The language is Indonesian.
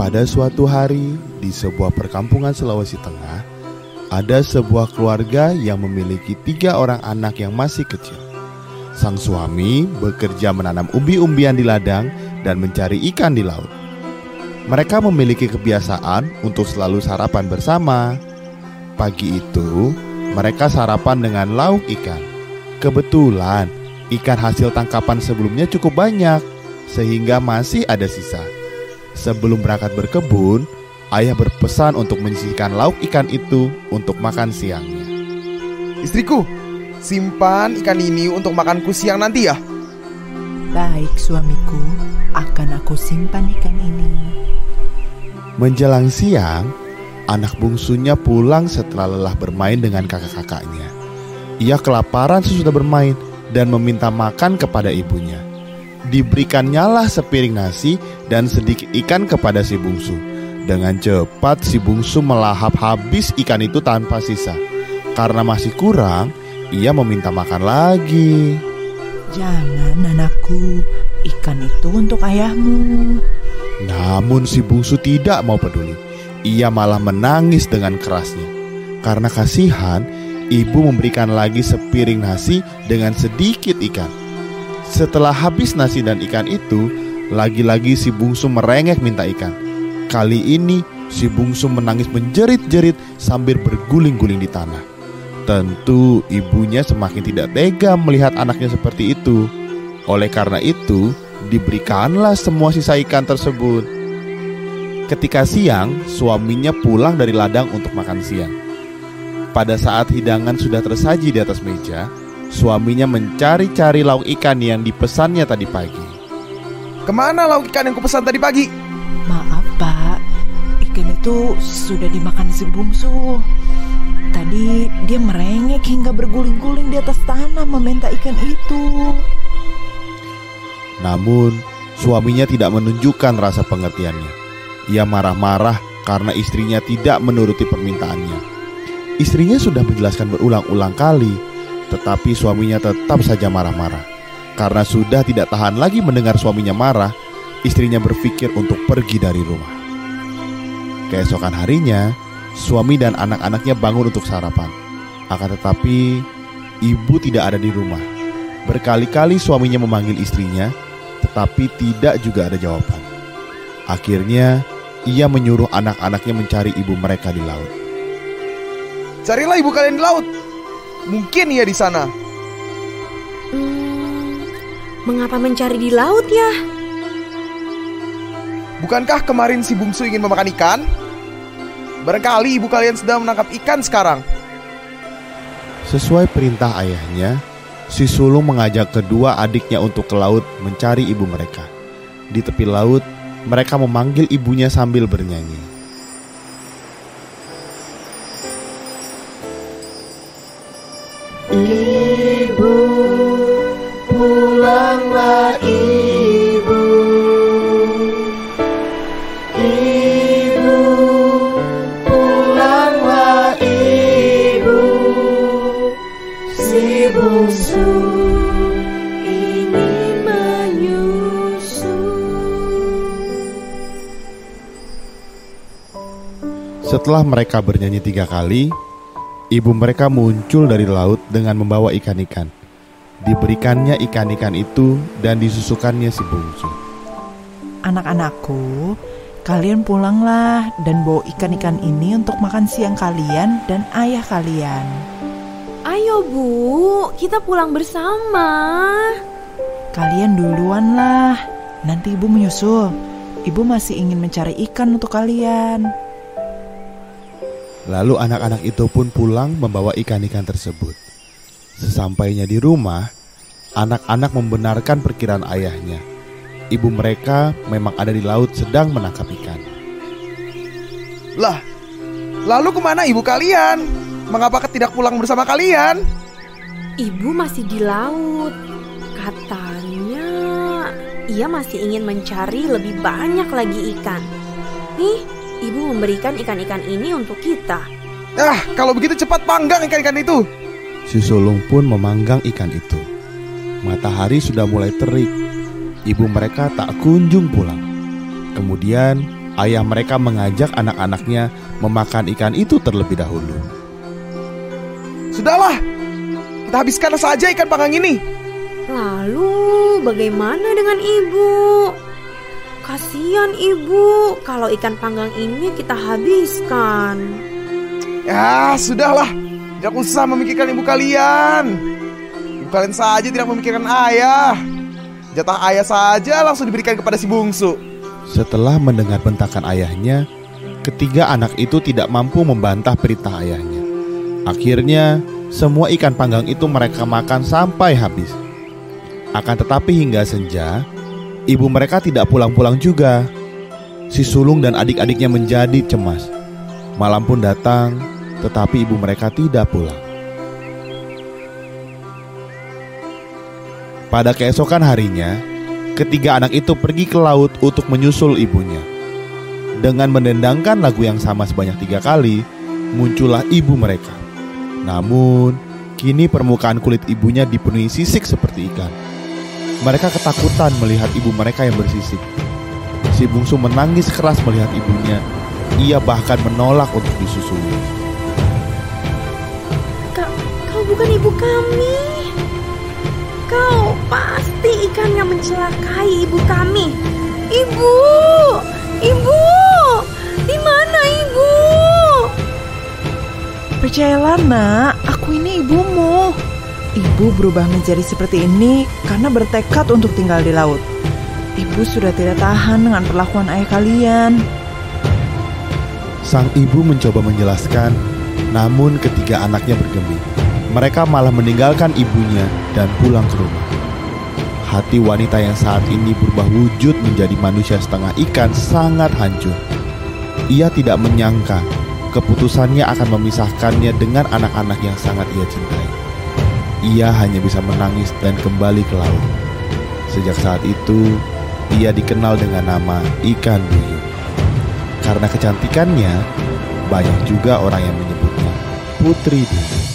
Pada suatu hari di sebuah perkampungan Sulawesi Tengah, ada sebuah keluarga yang memiliki tiga orang anak yang masih kecil. Sang suami bekerja menanam umbi-umbian di ladang dan mencari ikan di laut. Mereka memiliki kebiasaan untuk selalu sarapan bersama. Pagi itu, mereka sarapan dengan lauk ikan. Kebetulan, ikan hasil tangkapan sebelumnya cukup banyak, sehingga masih ada sisa. Sebelum berangkat berkebun, ayah berpesan untuk menyisihkan lauk ikan itu untuk makan siangnya. Istriku, simpan ikan ini untuk makanku siang nanti ya. Baik suamiku, akan aku simpan ikan ini. Menjelang siang, anak bungsunya pulang setelah lelah bermain dengan kakak-kakaknya. Ia kelaparan sesudah bermain dan meminta makan kepada ibunya. Diberikannya sepiring nasi dan sedikit ikan kepada si bungsu. Dengan cepat si bungsu melahap habis ikan itu tanpa sisa. Karena masih kurang, ia meminta makan lagi. Jangan anakku, ikan itu untuk ayahmu. Namun si bungsu tidak mau peduli. Ia malah menangis dengan kerasnya. Karena kasihan, ibu memberikan lagi sepiring nasi dengan sedikit ikan. Setelah habis nasi dan ikan itu, lagi-lagi si bungsu merengek minta ikan. Kali ini si bungsu menangis menjerit-jerit sambil berguling-guling di tanah. Tentu ibunya semakin tidak tega melihat anaknya seperti itu. Oleh karena itu, diberikanlah semua sisa ikan tersebut. Ketika siang, suaminya pulang dari ladang untuk makan siang. Pada saat hidangan sudah tersaji di atas meja, suaminya mencari-cari lauk ikan yang dipesannya tadi pagi. Ke mana lauk ikan yang kupesan tadi pagi? Maaf pak, ikan itu sudah dimakan si bungsu. Tadi dia merengek hingga berguling-guling di atas tanah meminta ikan itu. Namun, suaminya tidak menunjukkan rasa pengertiannya. Ia marah-marah karena istrinya tidak menuruti permintaannya. Istrinya sudah menjelaskan berulang-ulang kali, tetapi suaminya tetap saja marah-marah. Karena sudah tidak tahan lagi mendengar suaminya marah, istrinya berpikir untuk pergi dari rumah. Keesokan harinya, suami dan anak-anaknya bangun untuk sarapan. Akan tetapi, ibu tidak ada di rumah. Berkali-kali suaminya memanggil istrinya, tetapi tidak juga ada jawaban. Akhirnya, ia menyuruh anak-anaknya mencari ibu mereka di laut. Carilah ibu kalian di laut. Mungkin ia di sana. Hmm, mengapa mencari di laut ya? Bukankah kemarin si bungsu ingin memakan ikan? Barangkali ibu kalian sedang menangkap ikan sekarang. Sesuai perintah ayahnya, si sulung mengajak kedua adiknya untuk ke laut mencari ibu mereka. Di tepi laut, mereka memanggil ibunya sambil bernyanyi. Setelah mereka bernyanyi tiga kali, ibu mereka muncul dari laut dengan membawa ikan-ikan. Diberikannya ikan-ikan itu dan disusukannya si bungsu. Anak-anakku, kalian pulanglah dan bawa ikan-ikan ini untuk makan siang kalian dan ayah kalian. Ayo bu, kita pulang bersama. Kalian duluan lah, nanti ibu menyusul. Ibu masih ingin mencari ikan untuk kalian. Lalu anak-anak itu pun pulang membawa ikan-ikan tersebut. Sesampainya di rumah, anak-anak membenarkan perkiraan ayahnya. Ibu mereka memang ada di laut sedang menangkap ikan. Lah, lalu ke mana ibu kalian? Mengapa tidak pulang bersama kalian? Ibu masih di laut. Katanya ia masih ingin mencari lebih banyak lagi ikan. Nih, ibu memberikan ikan-ikan ini untuk kita. Ah, kalau begitu cepat panggang ikan-ikan itu. Si sulung pun memanggang ikan itu. Matahari sudah mulai terik. Ibu mereka tak kunjung pulang. Kemudian ayah mereka mengajak anak-anaknya memakan ikan itu terlebih dahulu. Sudahlah, kita habiskan saja ikan panggang ini. Lalu bagaimana dengan ibu? Kasihan ibu kalau ikan panggang ini kita habiskan. Ya, sudahlah. Tidak usah memikirkan ibu kalian. Ibu kalian saja tidak memikirkan ayah. Jatah ayah saja langsung diberikan kepada si bungsu. Setelah mendengar bentakan ayahnya, ketiga anak itu tidak mampu membantah perintah ayahnya. Akhirnya, semua ikan panggang itu mereka makan sampai habis. Akan tetapi hingga senja, ibu mereka tidak pulang-pulang juga. Si sulung dan adik-adiknya menjadi cemas. Malam pun datang, tetapi ibu mereka tidak pulang. Pada keesokan harinya, ketiga anak itu pergi ke laut untuk menyusul ibunya. Dengan mendendangkan lagu yang sama sebanyak tiga kali, muncullah ibu mereka. Namun, kini permukaan kulit ibunya dipenuhi sisik seperti ikan. Mereka ketakutan melihat ibu mereka yang bersisik. Si bungsu menangis keras melihat ibunya. Ia bahkan menolak untuk disusui. Kau, kau bukan ibu kami. Kau pasti ikan yang mencelakai ibu kami. Ibu, ibu, di mana ibu? Percayalah nak, aku ini ibumu. Ibu berubah menjadi seperti ini karena bertekad untuk tinggal di laut. Ibu sudah tidak tahan dengan perlakuan ayah kalian. Sang ibu mencoba menjelaskan, namun ketiga anaknya bergeming. Mereka malah meninggalkan ibunya dan pulang ke rumah. Hati wanita yang saat ini berubah wujud menjadi manusia setengah ikan sangat hancur. Ia tidak menyangka keputusannya akan memisahkannya dengan anak-anak yang sangat ia cintai. Ia hanya bisa menangis dan kembali ke laut. Sejak saat itu, ia dikenal dengan nama ikan duyung. Karena kecantikannya, banyak juga orang yang menyebutnya Putri Duyung.